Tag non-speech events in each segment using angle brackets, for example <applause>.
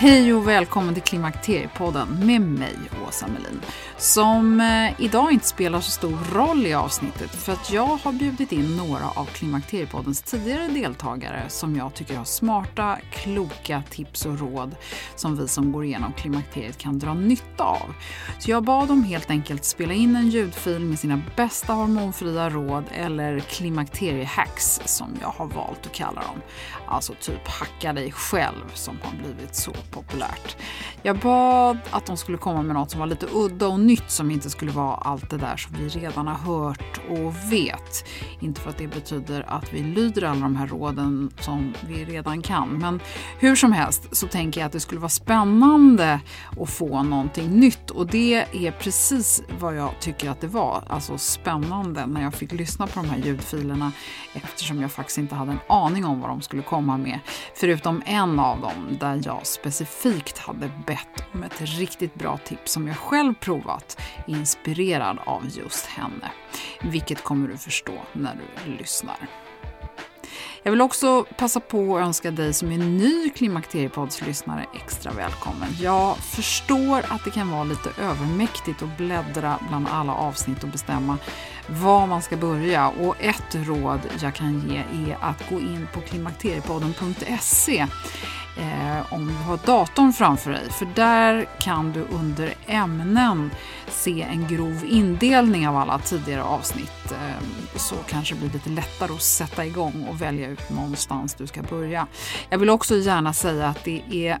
Hej och välkommen till Klimakteriepodden med mig, Åsa Melin. Som eh, idag inte spelar så stor roll i avsnittet för att jag har bjudit in några av Klimakteriepoddens tidigare deltagare som jag tycker har smarta, kloka tips och råd som vi som går igenom klimakteriet kan dra nytta av. Så jag bad dem helt enkelt spela in en ljudfil med sina bästa hormonfria råd eller klimakteriehacks som jag har valt att kalla dem. Alltså typ hacka dig själv som har blivit så populärt. Jag bad att de skulle komma med något som var lite udda och nytt som inte skulle vara allt det där som vi redan har hört och vet. Inte för att det betyder att vi lyder alla de här råden som vi redan kan. Men hur som helst så tänker jag att det skulle vara spännande att få någonting nytt och det är precis vad jag tycker att det var. Alltså spännande när jag fick lyssna på de här ljudfilerna eftersom jag faktiskt inte hade en aning om vad de skulle komma med. Förutom en av dem där jag specifikt hade bett om ett riktigt bra tips som jag själv provat, inspirerad av just henne. Vilket kommer du förstå när du lyssnar. Jag vill också passa på att önska dig som är ny Klimakteriepoddslyssnare extra välkommen. Jag förstår att det kan vara lite övermäktigt att bläddra bland alla avsnitt och bestämma var man ska börja. Och ett råd jag kan ge är att gå in på klimakteriepodden.se eh, om du har datorn framför dig. För där kan du under ämnen se en grov indelning av alla tidigare avsnitt. Eh, så kanske det blir lite lättare att sätta igång och välja ut någonstans du ska börja. Jag vill också gärna säga att det är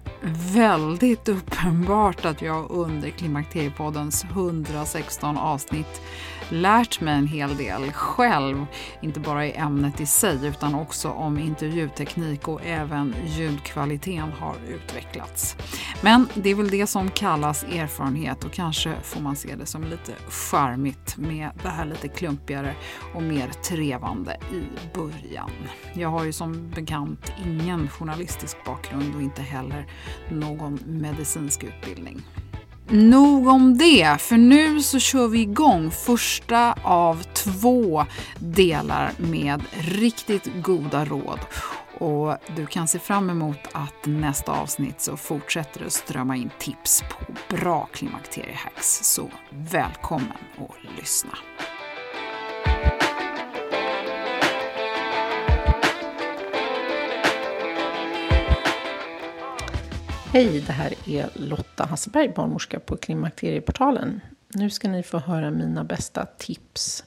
väldigt uppenbart att jag under Klimakteriepoddens 116 avsnitt lärt mig en hel del själv, inte bara i ämnet i sig utan också om intervjuteknik och även ljudkvaliteten har utvecklats. Men det är väl det som kallas erfarenhet och kanske får man se det som lite charmigt med det här lite klumpigare och mer trevande i början. Jag har ju som bekant ingen journalistisk bakgrund och inte heller någon medicinsk utbildning. Nog om det, för nu så kör vi igång första av två delar med riktigt goda råd. Och du kan se fram emot att nästa avsnitt så fortsätter det strömma in tips på bra klimakteriehacks. Så välkommen och lyssna. Hej, det här är Lotta Hasselberg, barnmorska på Klimakterieportalen. Nu ska ni få höra mina bästa tips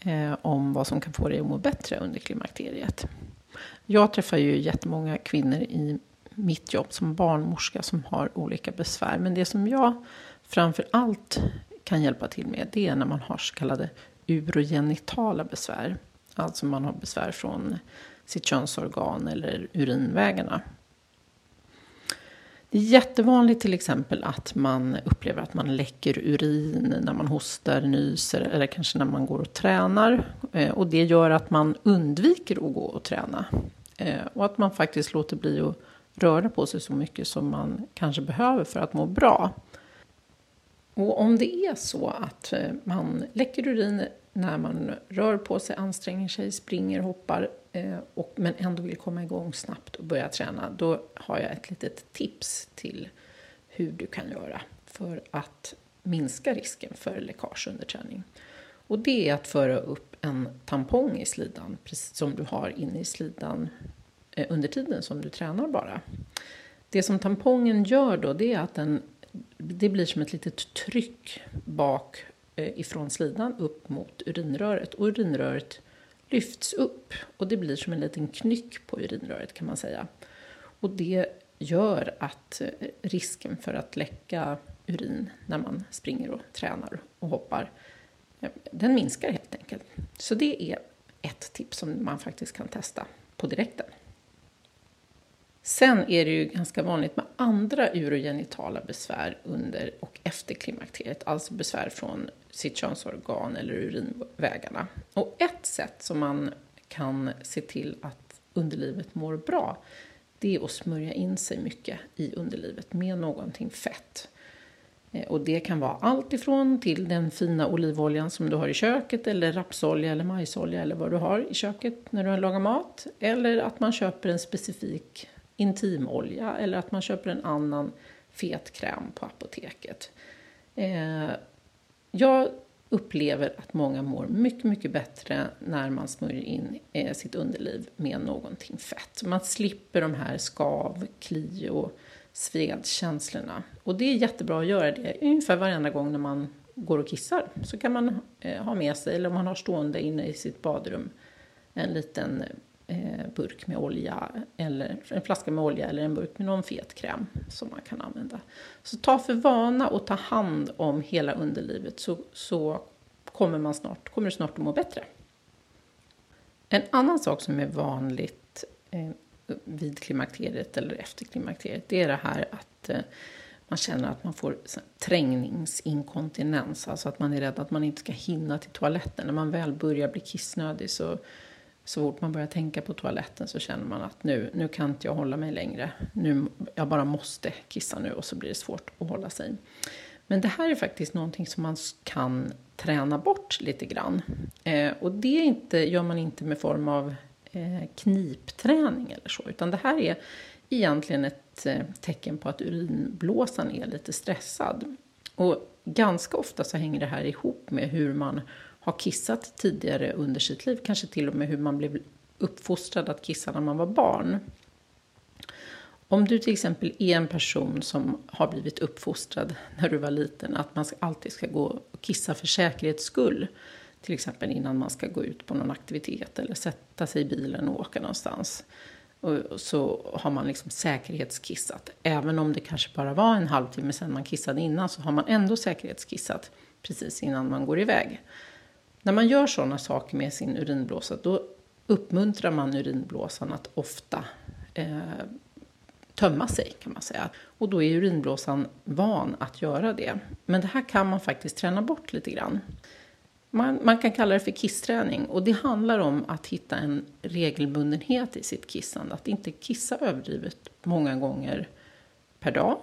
eh, om vad som kan få dig att må bättre under klimakteriet. Jag träffar ju jättemånga kvinnor i mitt jobb som barnmorska som har olika besvär. Men det som jag framför allt kan hjälpa till med det är när man har så kallade urogenitala besvär. Alltså man har besvär från sitt könsorgan eller urinvägarna. Det är jättevanligt till exempel att man upplever att man läcker urin när man hostar, nyser eller kanske när man går och tränar. Eh, och det gör att man undviker att gå och träna. Eh, och att man faktiskt låter bli att röra på sig så mycket som man kanske behöver för att må bra. Och om det är så att eh, man läcker urin när man rör på sig, anstränger sig, springer, hoppar eh, och, men ändå vill komma igång snabbt och börja träna, då har jag ett litet tips till hur du kan göra för att minska risken för läckage under träning. Och det är att föra upp en tampong i slidan, precis som du har inne i slidan eh, under tiden som du tränar bara. Det som tampongen gör då, det är att den, det blir som ett litet tryck bak Eh, ifrån slidan upp mot urinröret. Och urinröret lyfts upp och det blir som en liten knyck på urinröret kan man säga. Och det gör att eh, risken för att läcka urin när man springer och tränar och hoppar, den minskar helt enkelt. Så det är ett tips som man faktiskt kan testa på direkten. Sen är det ju ganska vanligt med andra urogenitala besvär under och efter klimakteriet, alltså besvär från sitt könsorgan eller urinvägarna. Och ett sätt som man kan se till att underlivet mår bra, det är att smörja in sig mycket i underlivet med någonting fett. Eh, och det kan vara allt ifrån till den fina olivoljan som du har i köket eller rapsolja eller majsolja eller vad du har i köket när du lagar mat. Eller att man köper en specifik intimolja eller att man köper en annan fet kräm på apoteket. Eh, jag upplever att många mår mycket, mycket bättre när man smörjer in eh, sitt underliv med någonting fett. Man slipper de här skav, kli och svedkänslorna. Och det är jättebra att göra det ungefär varenda gång när man går och kissar. Så kan man eh, ha med sig, eller om man har stående inne i sitt badrum, en liten eh, burk med olja, eller en flaska med olja eller en burk med någon fet kräm som man kan använda. Så ta för vana och ta hand om hela underlivet så, så kommer, man snart, kommer du snart att må bättre. En annan sak som är vanligt eh, vid klimakteriet eller efter klimakteriet, det är det här att eh, man känner att man får trängningsinkontinens, alltså att man är rädd att man inte ska hinna till toaletten. När man väl börjar bli kissnödig så så fort man börjar tänka på toaletten så känner man att nu, nu kan inte jag hålla mig längre. Nu, jag bara måste kissa nu och så blir det svårt att hålla sig. Men det här är faktiskt någonting som man kan träna bort lite grann. Eh, och det inte, gör man inte med form av eh, knipträning eller så, utan det här är egentligen ett eh, tecken på att urinblåsan är lite stressad. Och ganska ofta så hänger det här ihop med hur man har kissat tidigare under sitt liv. Kanske till och med hur man blev uppfostrad att kissa när man var barn. Om du till exempel är en person som har blivit uppfostrad när du var liten, att man alltid ska gå och kissa för säkerhets skull, till exempel innan man ska gå ut på någon aktivitet eller sätta sig i bilen och åka någonstans. Och så har man liksom säkerhetskissat. Även om det kanske bara var en halvtimme sedan man kissade innan så har man ändå säkerhetskissat precis innan man går iväg. När man gör sådana saker med sin urinblåsa då uppmuntrar man urinblåsan att ofta eh, tömma sig kan man säga. Och då är urinblåsan van att göra det. Men det här kan man faktiskt träna bort lite grann. Man, man, kan kalla det för kissträning och det handlar om att hitta en regelbundenhet i sitt kissande. Att inte kissa överdrivet många gånger per dag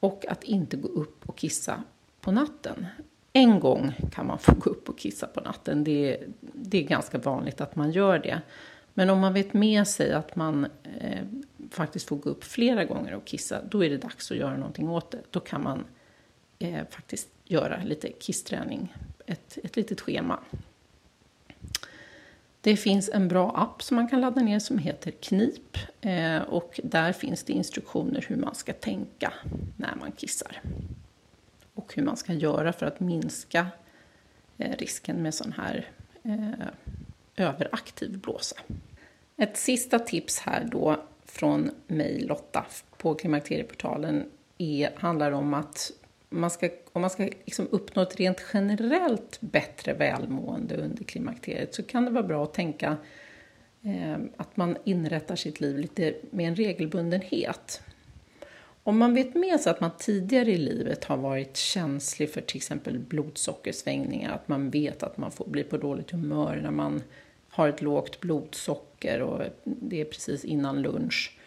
och att inte gå upp och kissa på natten. En gång kan man få gå upp och kissa på natten. Det är, det är ganska vanligt att man gör det. Men om man vet med sig att man eh, faktiskt får gå upp flera gånger och kissa, då är det dags att göra någonting åt det. Då kan man eh, faktiskt göra lite kissträning, ett, ett litet schema. Det finns en bra app som man kan ladda ner som heter Knip eh, och där finns det instruktioner hur man ska tänka när man kissar och hur man ska göra för att minska eh, risken med sån här eh, överaktiv blåsa. Ett sista tips här då från mig Lotta på Klimakterieportalen är, handlar om att man ska, om man ska liksom uppnå ett rent generellt bättre välmående under klimakteriet så kan det vara bra att tänka Eh, att man inrättar sitt liv lite med en regelbundenhet. Om man vet med sig att man tidigare i livet har varit känslig för till exempel blodsockersvängningar, att man vet att man får bli på dåligt humör när man har ett lågt blodsocker och det är precis innan lunch.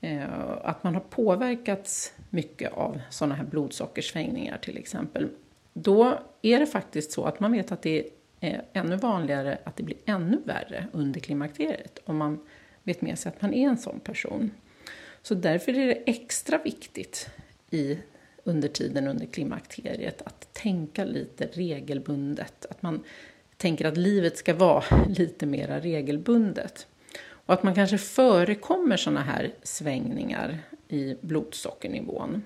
Eh, att man har påverkats mycket av sådana här blodsockersvängningar till exempel. Då är det faktiskt så att man vet att det är ännu vanligare att det blir ännu värre under klimakteriet om man vet med sig att man är en sån person. Så därför är det extra viktigt i, under tiden under klimakteriet att tänka lite regelbundet. Att man tänker att livet ska vara <laughs> lite mera regelbundet. Och att man kanske förekommer sådana här svängningar i blodsockernivån.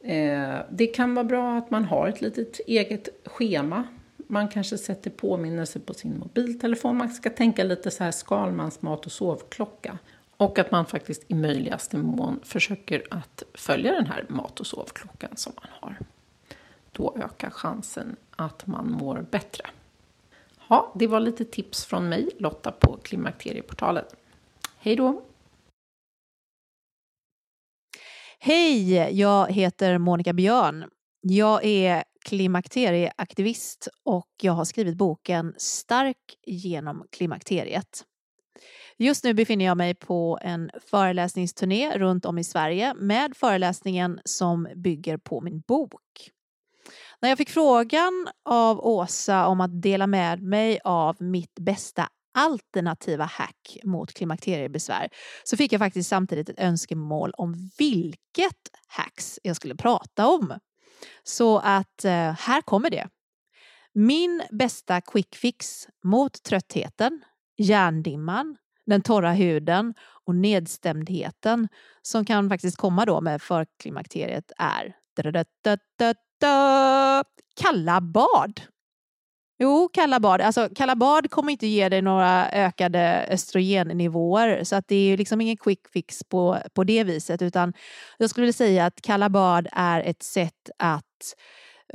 Eh, det kan vara bra att man har ett litet eget schema. Man kanske sätter påminnelser på sin mobiltelefon. Man ska tänka lite så här Skalmans mat och sovklocka. Och att man faktiskt i möjligaste mån försöker att följa den här mat och sovklockan som man har. Då ökar chansen att man mår bättre. Ja, det var lite tips från mig, Lotta, på Klimakterieportalen. Hej då! Hej, jag heter Monica Björn. Jag är klimakterieaktivist och jag har skrivit boken Stark genom klimakteriet. Just nu befinner jag mig på en föreläsningsturné runt om i Sverige med föreläsningen som bygger på min bok. När jag fick frågan av Åsa om att dela med mig av mitt bästa alternativa hack mot klimakteriebesvär så fick jag faktiskt samtidigt ett önskemål om vilket hacks jag skulle prata om. Så att eh, här kommer det. Min bästa quick fix mot tröttheten, hjärndimman, den torra huden och nedstämdheten som kan faktiskt komma då med förklimakteriet är kalla bad. Jo, kalla bad. Alltså, kalla bad kommer inte ge dig några ökade östrogennivåer så att det är liksom ingen quick fix på, på det viset utan jag skulle vilja säga att kalla bad är ett sätt att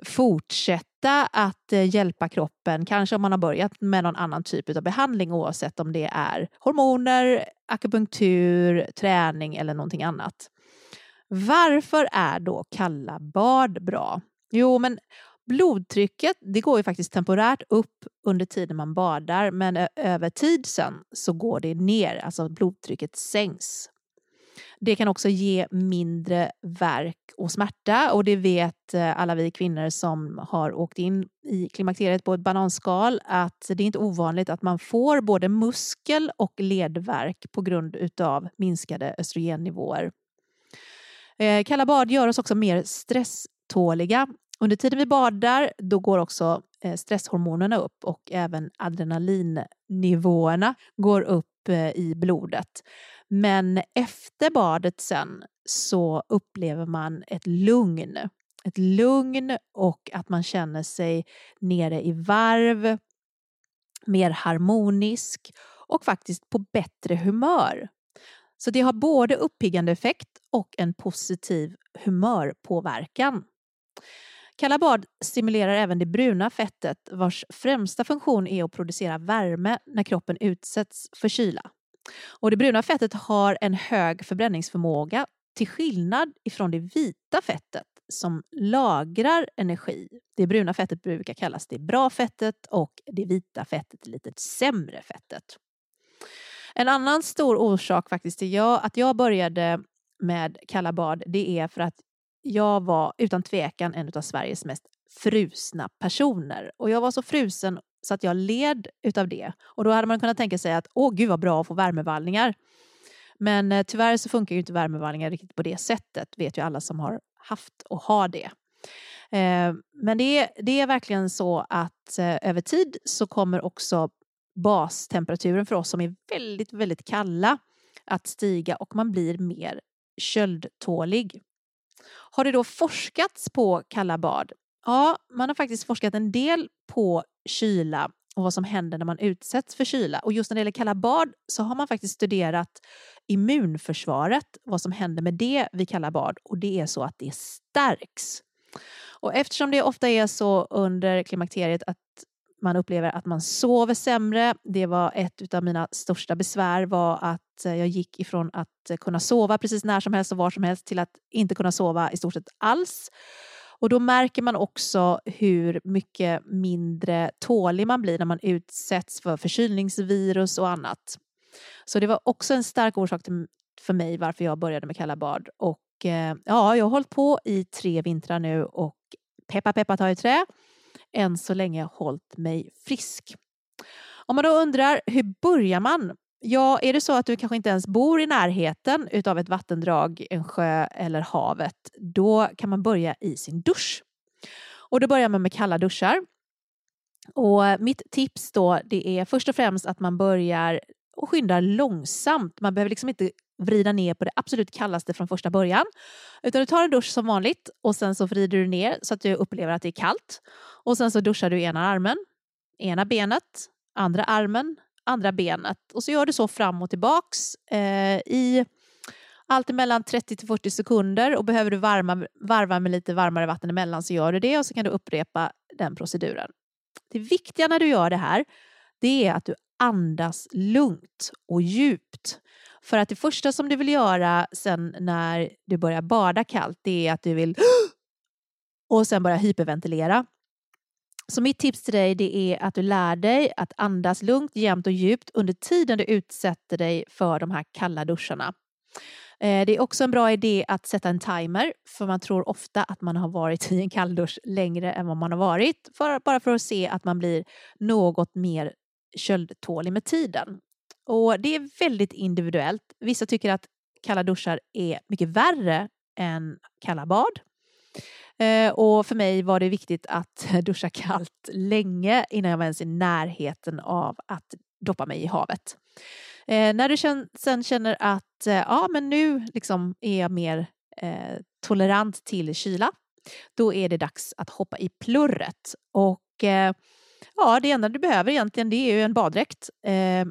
fortsätta att eh, hjälpa kroppen, kanske om man har börjat med någon annan typ av behandling oavsett om det är hormoner, akupunktur, träning eller någonting annat. Varför är då kalla bad bra? Jo, men blodtrycket det går ju faktiskt temporärt upp under tiden man badar men över tid sen så går det ner, alltså blodtrycket sänks. Det kan också ge mindre värk och smärta och det vet eh, alla vi kvinnor som har åkt in i klimakteriet på ett bananskal att det är inte ovanligt att man får både muskel och ledvärk på grund utav minskade östrogennivåer. Eh, kalla bad gör oss också mer stresståliga. Under tiden vi badar då går också eh, stresshormonerna upp och även adrenalinnivåerna går upp i blodet. Men efter badet sen så upplever man ett lugn. Ett lugn och att man känner sig nere i varv, mer harmonisk och faktiskt på bättre humör. Så det har både uppiggande effekt och en positiv humörpåverkan. Kalla bad stimulerar även det bruna fettet vars främsta funktion är att producera värme när kroppen utsätts för kyla. Och det bruna fettet har en hög förbränningsförmåga till skillnad ifrån det vita fettet som lagrar energi. Det bruna fettet brukar kallas det bra fettet och det vita fettet det lite sämre fettet. En annan stor orsak faktiskt till jag, att jag började med kalla bad det är för att jag var utan tvekan en av Sveriges mest frusna personer. Och jag var så frusen så att jag led utav det. Och då hade man kunnat tänka sig att åh gud vad bra att få värmevallningar. Men eh, tyvärr så funkar ju inte värmevallningar riktigt på det sättet, vet ju alla som har haft och har det. Eh, men det är, det är verkligen så att eh, över tid så kommer också bastemperaturen för oss som är väldigt, väldigt kalla att stiga och man blir mer köldtålig. Har det då forskats på kalla bad? Ja, man har faktiskt forskat en del på kyla och vad som händer när man utsätts för kyla. Och just när det gäller kalla bad så har man faktiskt studerat immunförsvaret, vad som händer med det vid kalla bad och det är så att det stärks. Och eftersom det ofta är så under klimakteriet att man upplever att man sover sämre. Det var ett av mina största besvär var att eh, jag gick ifrån att kunna sova precis när som helst och var som helst till att inte kunna sova i stort sett alls. Och då märker man också hur mycket mindre tålig man blir när man utsätts för förkylningsvirus och annat. Så det var också en stark orsak till, för mig varför jag började med kalla bad. Och eh, ja, jag har hållit på i tre vintrar nu och peppa peppa ta i trä. Än så länge hållit mig frisk. Om man då undrar, hur börjar man? Ja, är det så att du kanske inte ens bor i närheten utav ett vattendrag, en sjö eller havet, då kan man börja i sin dusch. Och då börjar man med kalla duschar. Och mitt tips då, det är först och främst att man börjar och skyndar långsamt. Man behöver liksom inte vrida ner på det absolut kallaste från första början. Utan du tar en dusch som vanligt och sen så vrider du ner så att du upplever att det är kallt. Och sen så duschar du ena armen, ena benet, andra armen, andra benet. Och så gör du så fram och tillbaks eh, i allt mellan 30 till 40 sekunder och behöver du varma, varva med lite varmare vatten emellan så gör du det och så kan du upprepa den proceduren. Det viktiga när du gör det här det är att du andas lugnt och djupt. För att det första som du vill göra sen när du börjar bada kallt det är att du vill <gasps> och sen börja hyperventilera. Så mitt tips till dig det är att du lär dig att andas lugnt, jämnt och djupt under tiden du utsätter dig för de här kalla duscharna. Eh, det är också en bra idé att sätta en timer för man tror ofta att man har varit i en kalldusch längre än vad man har varit för, bara för att se att man blir något mer köldtålig med tiden. Och Det är väldigt individuellt. Vissa tycker att kalla duschar är mycket värre än kalla bad. Eh, och för mig var det viktigt att <laughs> duscha kallt länge innan jag var ens i närheten av att doppa mig i havet. Eh, när du sen känner att eh, ja, men nu liksom är jag mer tolerant till kyla, då är det dags att hoppa i plurret. Och ja, det enda du behöver egentligen det är ju en baddräkt. Eh,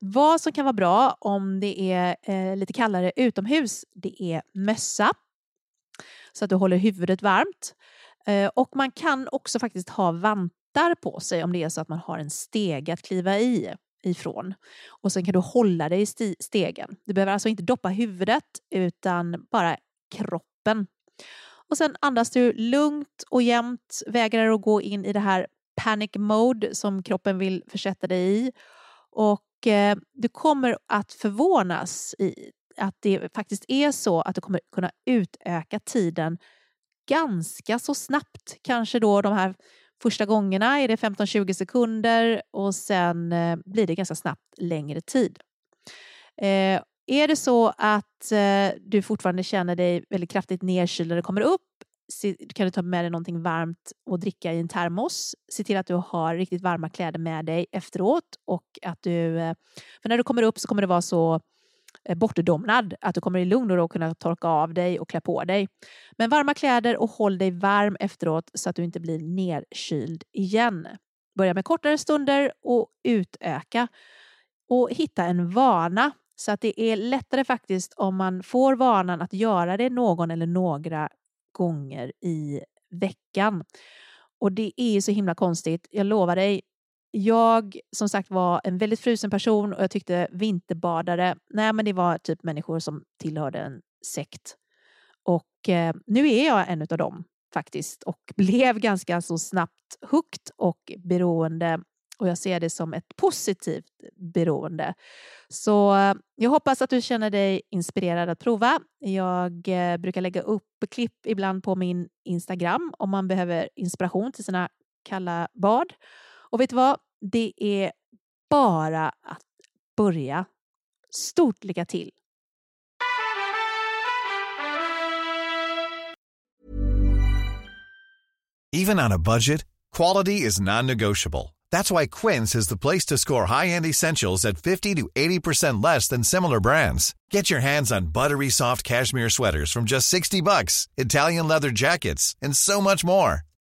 vad som kan vara bra om det är eh, lite kallare utomhus, det är mössa så att du håller huvudet varmt. Eh, och man kan också faktiskt ha vantar på sig om det är så att man har en steg att kliva i ifrån. Och sen kan du hålla dig i stegen. Du behöver alltså inte doppa huvudet utan bara kroppen. Och sen andas du lugnt och jämnt, vägrar att gå in i det här panic mode som kroppen vill försätta dig i. Och eh, du kommer att förvånas i att det faktiskt är så att du kommer kunna utöka tiden ganska så snabbt. Kanske då de här första gångerna är det 15-20 sekunder och sen eh, blir det ganska snabbt längre tid. Eh, är det så att eh, du fortfarande känner dig väldigt kraftigt nedkyld när det kommer upp kan du ta med dig någonting varmt och dricka i en termos. Se till att du har riktigt varma kläder med dig efteråt och att du, eh, för när du kommer upp så kommer det vara så Eh, bortdomnad, att du kommer i lugn och ro kunna torka av dig och klä på dig. Men varma kläder och håll dig varm efteråt så att du inte blir nerkyld igen. Börja med kortare stunder och utöka. Och hitta en vana så att det är lättare faktiskt om man får vanan att göra det någon eller några gånger i veckan. Och det är ju så himla konstigt. Jag lovar dig, jag som sagt var en väldigt frusen person och jag tyckte vinterbadare, nej men det var typ människor som tillhörde en sekt. Och eh, nu är jag en av dem faktiskt och <laughs> blev ganska så snabbt hooked och beroende och jag ser det som ett positivt beroende. Så eh, jag hoppas att du känner dig inspirerad att prova. Jag eh, brukar lägga upp klipp ibland på min Instagram om man behöver inspiration till sina kalla bad. Och vet du vad? Det är bara att börja. Stort lycka till! Even on a budget, quality is non-negotiable. That's why Quince is the place to score high-end essentials at 50 to 80% less than similar brands. Get your hands on buttery soft cashmere sweaters from just 60 bucks, Italian leather jackets, and so much more.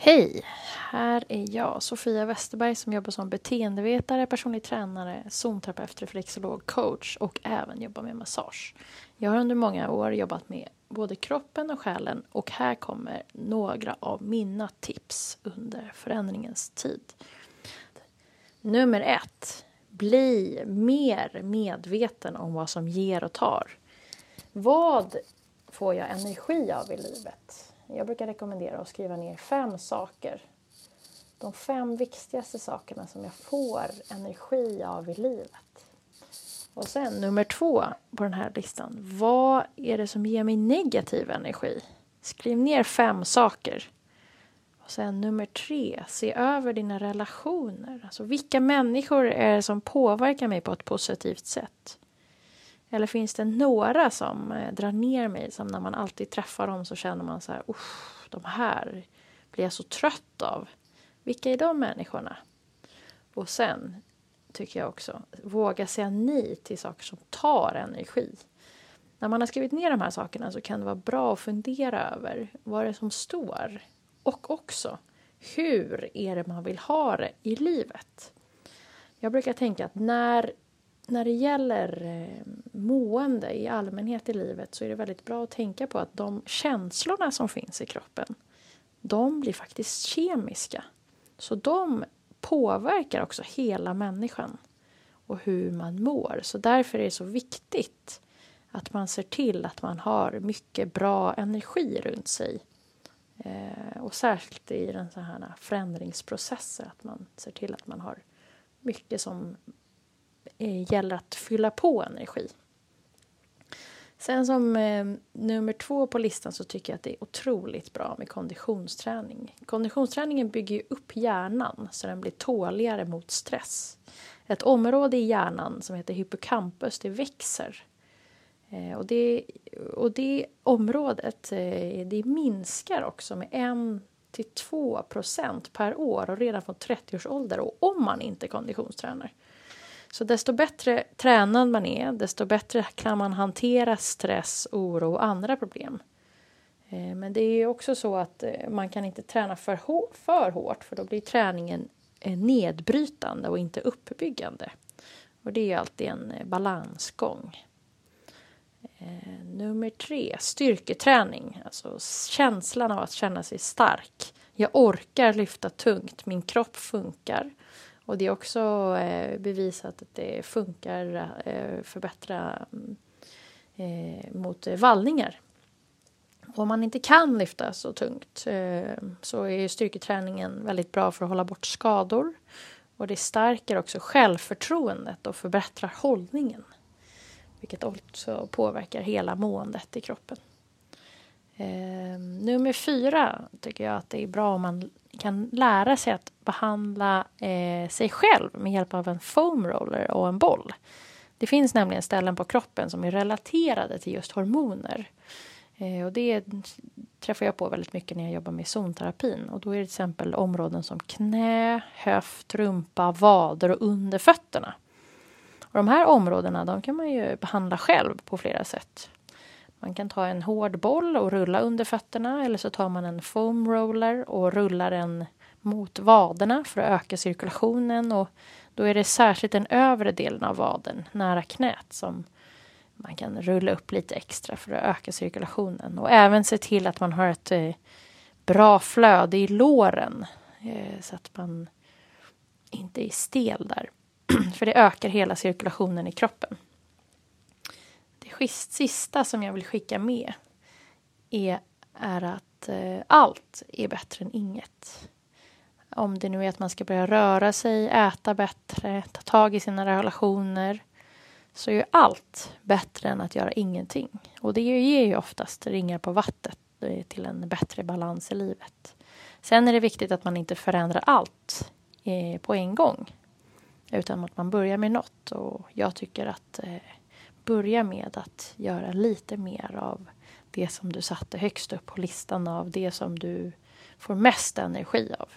Hej! Här är jag, Sofia Westerberg, som jobbar som beteendevetare, personlig tränare, zonterapeut, reflexolog, coach och även jobbar med massage. Jag har under många år jobbat med både kroppen och själen och här kommer några av mina tips under förändringens tid. Nummer ett. Bli mer medveten om vad som ger och tar. Vad får jag energi av i livet? Jag brukar rekommendera att skriva ner fem saker. De fem viktigaste sakerna som jag får energi av i livet. Och sen nummer två på den här listan. Vad är det som ger mig negativ energi? Skriv ner fem saker. Och sen nummer tre, se över dina relationer. Alltså vilka människor är det som påverkar mig på ett positivt sätt? Eller finns det några som eh, drar ner mig, som när man alltid träffar dem så känner man så här, de här blir jag så trött av. Vilka är de människorna? Och sen tycker jag också, våga säga nej till saker som tar energi. När man har skrivit ner de här sakerna så kan det vara bra att fundera över vad det är som står. Och också, hur är det man vill ha det i livet? Jag brukar tänka att när när det gäller eh, mående i allmänhet i livet så är det väldigt bra att tänka på att de känslorna som finns i kroppen, de blir faktiskt kemiska. Så de påverkar också hela människan och hur man mår. Så därför är det så viktigt att man ser till att man har mycket bra energi runt sig. Eh, och särskilt i den så här förändringsprocessen, att man ser till att man har mycket som eh, gäller att fylla på energi. Sen som eh, nummer två på listan så tycker jag att det är otroligt bra med konditionsträning. Konditionsträningen bygger ju upp hjärnan så den blir tåligare mot stress. Ett område i hjärnan som heter hippocampus, det växer. Eh, och, det, och det området eh, det minskar också med 1 till 2 procent per år och redan från 30 års ålder och om man inte konditionstränar. Så desto bättre tränad man är, desto bättre kan man hantera stress, oro och andra problem. Eh, men det är också så att eh, man kan inte träna för, för hårt för då blir träningen eh, nedbrytande och inte uppbyggande. Och det är alltid en balansgång. Nummer tre, styrketräning. Alltså känslan av att känna sig stark. Jag orkar lyfta tungt, min kropp funkar. Och det är också eh, bevisat att det funkar eh, förbättra mm, eh, mot vallningar. Om man inte kan lyfta så tungt eh, så är styrketräningen väldigt bra för att hålla bort skador. Och det stärker också självförtroendet och förbättrar hållningen. vilket också påverkar hela måendet i kroppen. Eh, nummer fyra tycker jag att det är bra om man kan lära sig att behandla eh, sig själv med hjälp av en foam roller och en boll. Det finns nämligen ställen på kroppen som är relaterade till just hormoner. Eh, och det träffar jag på väldigt mycket när jag jobbar med zonterapin. Och då är det till exempel områden som knä, höft, rumpa, vader och under fötterna. Och de här områdena de kan man ju behandla själv på flera sätt. Man kan ta en hård boll och rulla under fötterna eller så tar man en foam roller och rullar den mot vaderna för att öka cirkulationen. Och då är det särskilt den övre delen av vaden, nära knät, som man kan rulla upp lite extra för att öka cirkulationen. Och även se till att man har ett eh, bra flöde i låren eh, så att man inte är stel där. <clears throat> för det ökar hela cirkulationen i kroppen. Det sista som jag vill skicka med är, är att eh, allt är bättre än inget. Om det nu är att man ska börja röra sig, äta bättre, ta tag i sina relationer så är ju allt bättre än att göra ingenting. Och det ger ju oftast ringar på vattnet eh, till en bättre balans i livet. Sen är det viktigt att man inte förändrar allt eh, på en gång utan att man börjar med något. Och jag tycker att eh, börja med att göra lite mer av det som du satte högst upp på listan av det som du får mest energi av.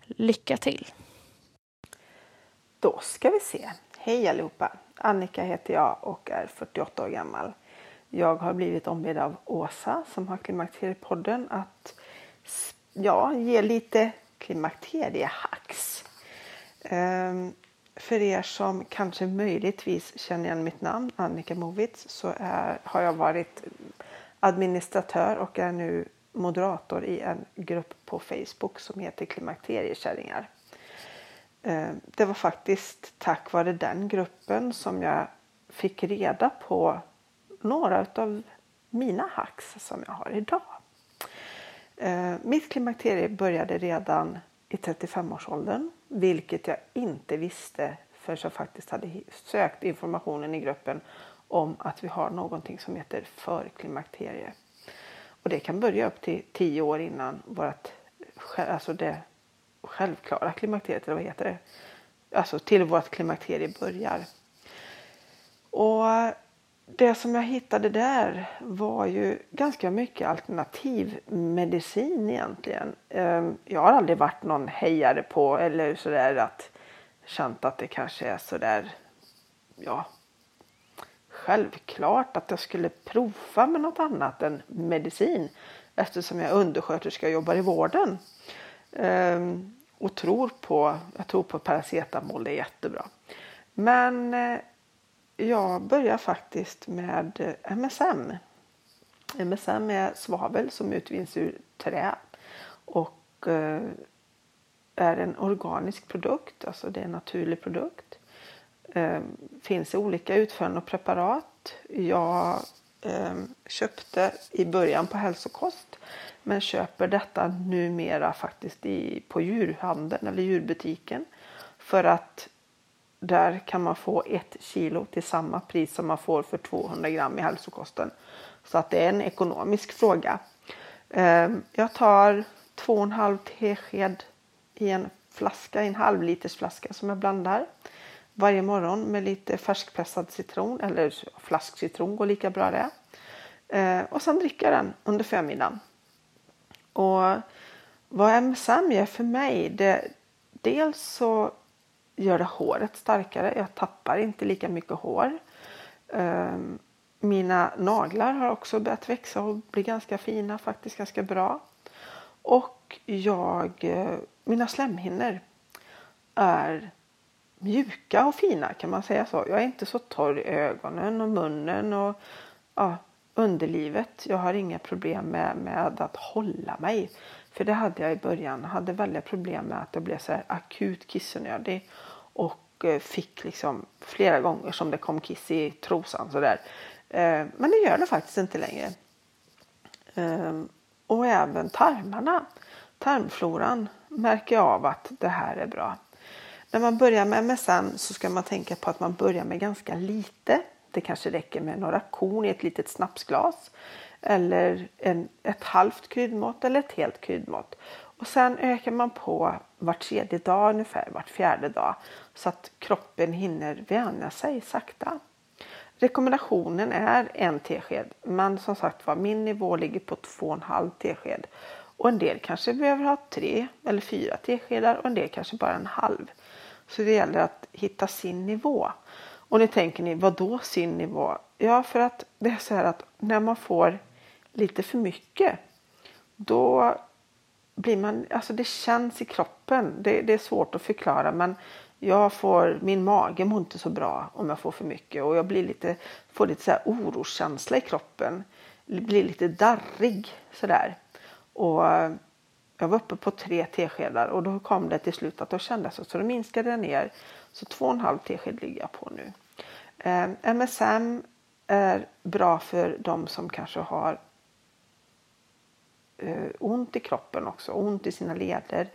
Lycka till! Då ska vi se. Hej allihopa! Annika heter jag och är 48 år gammal. Jag har blivit ombedd av Åsa som har Klimakteriepodden att ja, ge lite klimakteriehacks. Um, för er som kanske möjligtvis känner igen mitt namn, Annika Movitz, så är, har jag varit administratör och är nu moderator i en grupp på Facebook som heter Klimakteriekärringar. Eh, det var faktiskt tack vare den gruppen som jag fick reda på några av mina hacks som jag har idag. Eh, mitt klimakterie började redan i 35-årsåldern, vilket jag inte visste förrän jag faktiskt hade sökt informationen i gruppen om att vi har någonting som heter förklimakterie. Och det kan börja upp till 10 år innan vårt, alltså det självklara klimakteriet, eller vad heter det? Alltså till vårt klimakterie börjar. Och det som jag hittade där var ju ganska mycket alternativmedicin egentligen. Ehm, jag har aldrig varit någon hejare på eller sådär att känt att det kanske är sådär, ja, självklart att jag skulle prova med något annat än medicin eftersom jag är undersköterska och jobbar i vården. Ehm, och tror på, jag tror på paracetamol, det är jättebra. Men eh, jag börjar faktiskt med eh, MSM. MSM är svavel som utvinns ur trä och eh, är en organisk produkt, alltså det är en naturlig produkt. Det finns i olika utföranden och preparat. Jag köpte i början på hälsokost men köper detta numera faktiskt i, på djurhandeln eller djurbutiken för att där kan man få ett kilo till samma pris som man får för 200 gram i hälsokosten. Så att det är en ekonomisk fråga. Ehm, jag tar 2,5 tesked i en flaska, en halv liters flaska som jag blandar varje morgon med lite färskpressad citron eller flaskcitron går lika bra det. Ehm, och sen dricker jag den under förmiddagen. Och vad MSM gör för mig, det, dels så gör det håret starkare. Jag tappar inte lika mycket hår. Ehm, mina naglar har också börjat växa och bli ganska fina, faktiskt ganska bra. Och jag, eh, mina slemhinnor är mjuka och fina kan man säga så. Jag är inte så torr i ögonen och munnen och ja, underlivet. Jag har inga problem med, med att hålla mig. För det hade jag i början. Jag hade väldigt problem med att jag blev så akut kissnödig. Och eh, fick liksom flera gånger som det kom kiss i trosan sådär. Eh, men det gör det faktiskt inte längre. Eh, och även tarmarna. Tarmfloran märker jag av att det här är bra. När man börjar med MSM så ska man tänka på att man börjar med ganska lite. Det kanske räcker med några korn i ett litet snapsglas eller en, ett halvt kryddmått eller ett helt kryddmått. Och sen ökar man på var tredje dag ungefär, vart fjärde dag så att kroppen hinner vänja sig sakta. Rekommendationen är en tesked men som sagt var min nivå ligger på 2,5 tesked och en del kanske behöver ha tre eller fyra teskedar och en del kanske bara en halv. Så det gäller att hitta sin nivå. Och nu tänker ni, vad då sin nivå? Ja, för att det är så här att när man får lite för mycket då blir man, alltså det känns i kroppen. Det, det, är svårt att förklara men jag får, min mage mår inte så bra om jag får för mycket och jag blir lite, får lite så här oroskänsla i kroppen. Blir lite darrig sådär. Och eh, jag var uppe på tre teskedar och då kom det till slut att då kändes det så då minskade jag ner. Så två och en halv tesked ligger jag på nu. Eh, MSM är bra för de som kanske har eh, ont i kroppen också, ont i sina leder.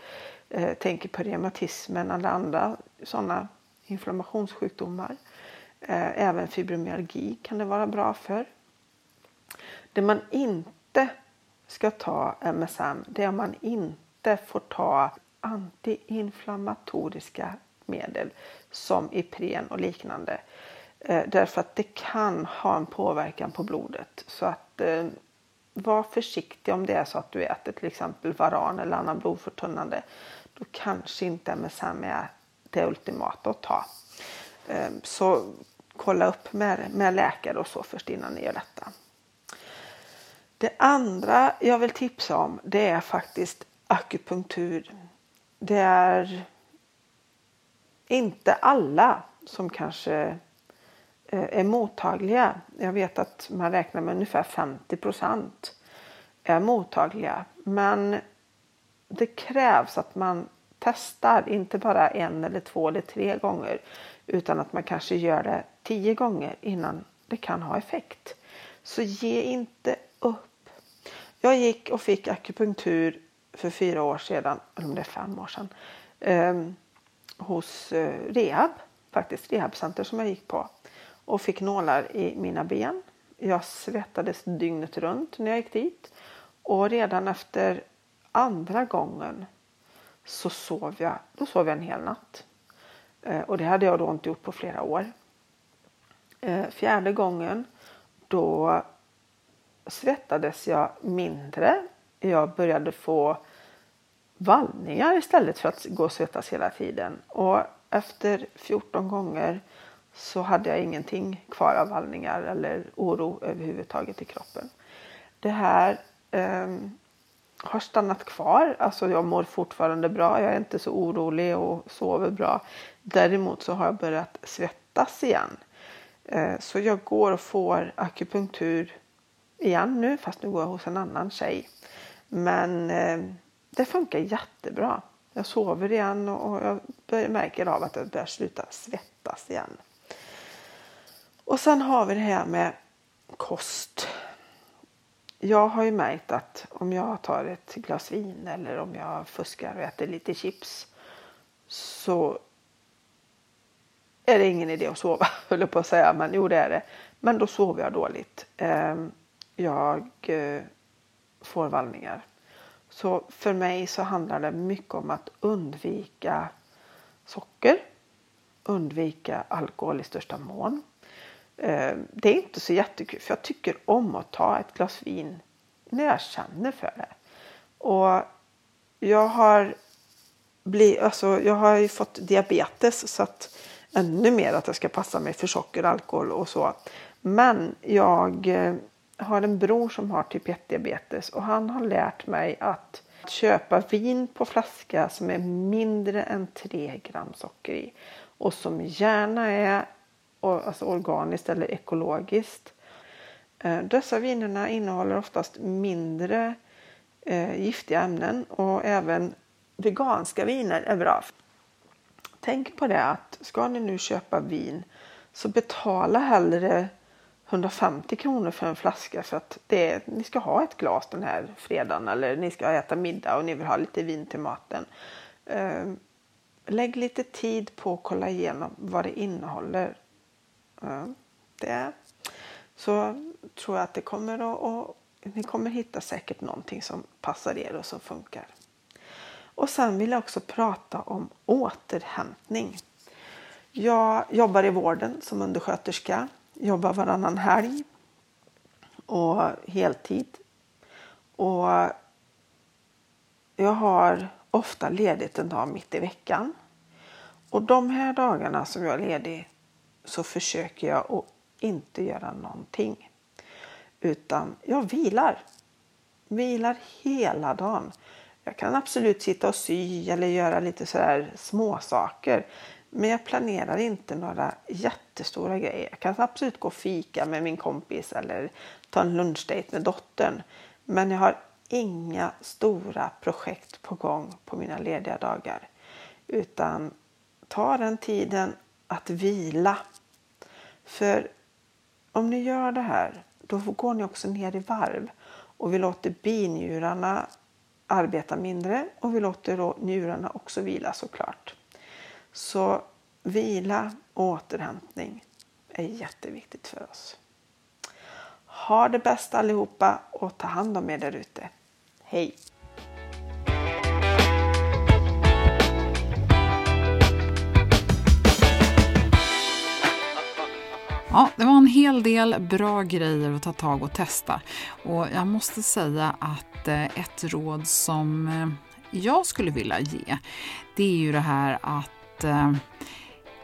Eh, tänker på reumatismen eller andra sådana inflammationssjukdomar. Eh, även fibromyalgi kan det vara bra för. Det man inte ska ta MSM det är om man inte får ta antiinflammatoriska medel som Ipren och liknande. Eh, därför att det kan ha en påverkan på blodet. Så att eh, var försiktig om det är så att du äter till exempel varan eller annan blodförtunnande. Då kanske inte MSM är det ultimata att ta. Ehm, så kolla upp med, med läkare och så först innan ni gör detta. Det andra jag vill tipsa om det är faktiskt akupunktur. Det är inte alla som kanske Eh, är mottagliga. Jag vet att man räknar med ungefär 50 procent är mottagliga. Men det krävs att man testar, inte bara en eller två eller tre gånger utan att man kanske gör det tio gånger innan det kan ha effekt. Så ge inte upp. Jag gick och fick akupunktur för fyra år sedan, eller om det är fem år sedan, eh, hos eh, rehab, faktiskt rehabcenter som jag gick på och fick nålar i mina ben. Jag svettades dygnet runt när jag gick dit och redan efter andra gången så sov jag, då sov jag en hel natt. Eh, och det hade jag då inte gjort på flera år. Eh, fjärde gången då svettades jag mindre. Jag började få vallningar istället för att gå och svettas hela tiden. Och efter 14 gånger så hade jag ingenting kvar av vallningar eller oro överhuvudtaget i kroppen. Det här eh, har stannat kvar. Alltså jag mår fortfarande bra. Jag är inte så orolig och sover bra. Däremot så har jag börjat svettas igen. Eh, så jag går och får akupunktur igen nu fast nu går jag hos en annan tjej. Men eh, det funkar jättebra. Jag sover igen och jag märker av att jag börjar sluta svettas igen. Och sen har vi det här med kost. Jag har ju märkt att om jag tar ett glas vin eller om jag fuskar och äter lite chips så är det ingen idé att sova, <laughs> höll på att säga, men jo det är det. Men då sover jag dåligt. Ehm, jag eh, får vallningar. Så för mig så handlar det mycket om att undvika socker, undvika alkohol i största mån. Eh, det är inte så jättekul för jag tycker om att ta ett glas vin när jag känner för det. Och jag har, bli, alltså, jag har ju fått diabetes så att ännu mer att jag ska passa mig för socker, alkohol och så. Men jag eh, har en bror som har typ 1-diabetes och han har lärt mig att köpa vin på flaska som är mindre än 3 gram socker i och som gärna är alltså organiskt eller ekologiskt. Eh, dessa vinerna innehåller oftast mindre eh, giftiga ämnen och även veganska viner är bra. Tänk på det att ska ni nu köpa vin så betala hellre 150 kronor för en flaska för att det ni ska ha ett glas den här fredagen eller ni ska äta middag och ni vill ha lite vin till maten. Eh, lägg lite tid på att kolla igenom vad det innehåller. Det så tror jag att det kommer att, och ni kommer hitta säkert någonting som passar er och som funkar. Och sen vill jag också prata om återhämtning. Jag jobbar i vården som undersköterska, jobbar varannan helg och heltid. Och jag har ofta ledigt en dag mitt i veckan. Och de här dagarna som jag är ledig så försöker jag att inte göra någonting. Utan jag vilar. Vilar hela dagen. Jag kan absolut sitta och sy eller göra lite sådär småsaker. Men jag planerar inte några jättestora grejer. Jag kan absolut gå och fika med min kompis eller ta en lunchdate med dottern. Men jag har inga stora projekt på gång på mina lediga dagar. Utan ta den tiden att vila. För om ni gör det här, då går ni också ner i varv och vi låter binjurarna arbeta mindre och vi låter då njurarna också vila såklart. Så vila och återhämtning är jätteviktigt för oss. Ha det bäst allihopa och ta hand om er därute. Hej! Ja, det var en hel del bra grejer att ta tag och testa. Och jag måste säga att eh, ett råd som eh, jag skulle vilja ge, det är ju det här att eh,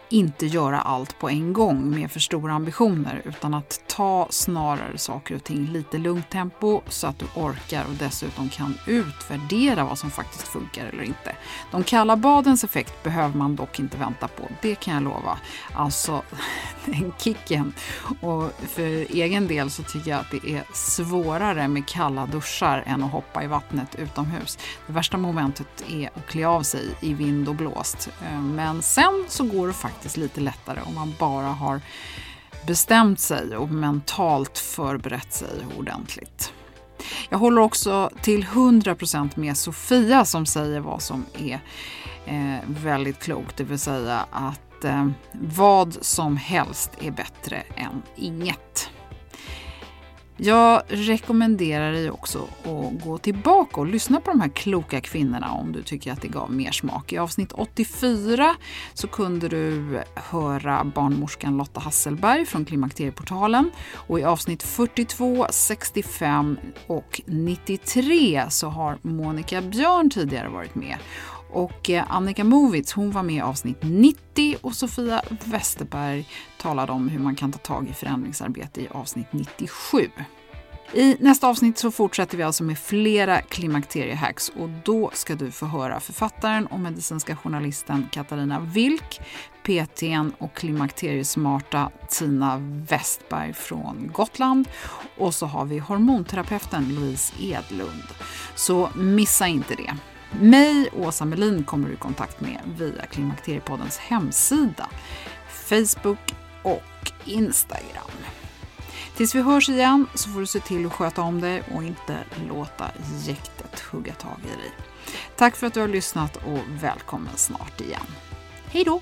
inte göra allt på en gång med för stora ambitioner utan att ta snarare saker och ting lite lugnt tempo så att du orkar och dessutom kan utvärdera vad som faktiskt funkar eller inte. De kalla badens effekt behöver man dock inte vänta på, det kan jag lova. Alltså, <laughs> den kicken. Och för egen del så tycker jag att det är svårare med kalla duschar än att hoppa i vattnet utomhus. Det värsta momentet är att klä av sig i vind och blåst. Eh, men sen så går det faktiskt lite lättare om man bara har bestämt sig och mentalt förberett sig ordentligt. Jag håller också till 100% med Sofia som säger vad som är eh, väldigt klokt, det vill säga att eh, vad som helst är bättre än inget. Jag rekommenderar dig också att gå tillbaka och lyssna på de här kloka kvinnorna om du tycker att det gav mer smak. I avsnitt 84 så kunde du höra barnmorskan Lotta Hasselberg från Klimakterieportalen och i avsnitt 42, 65 och 93 så har Monica Björn tidigare varit med. Och eh, Annika Movitz hon var med i avsnitt 90 och Sofia Westerberg talade om hur man kan ta tag i förändringsarbete i avsnitt 97. I nästa avsnitt så fortsätter vi alltså med flera klimakteriehacks och då ska du få höra författaren och medicinska journalisten Katarina Wilk, PTn och klimakteriesmarta Tina Westberg från Gotland och så har vi hormonterapeuten Louise Edlund. Så missa inte det. Mig, Åsa Melin, kommer du i kontakt med via Klimakteriepoddens hemsida, Facebook och Instagram. Tills vi hörs igen så får du se till att sköta om dig och inte låta jäktet hugga tag i dig. Tack för att du har lyssnat och välkommen snart igen. Hej då!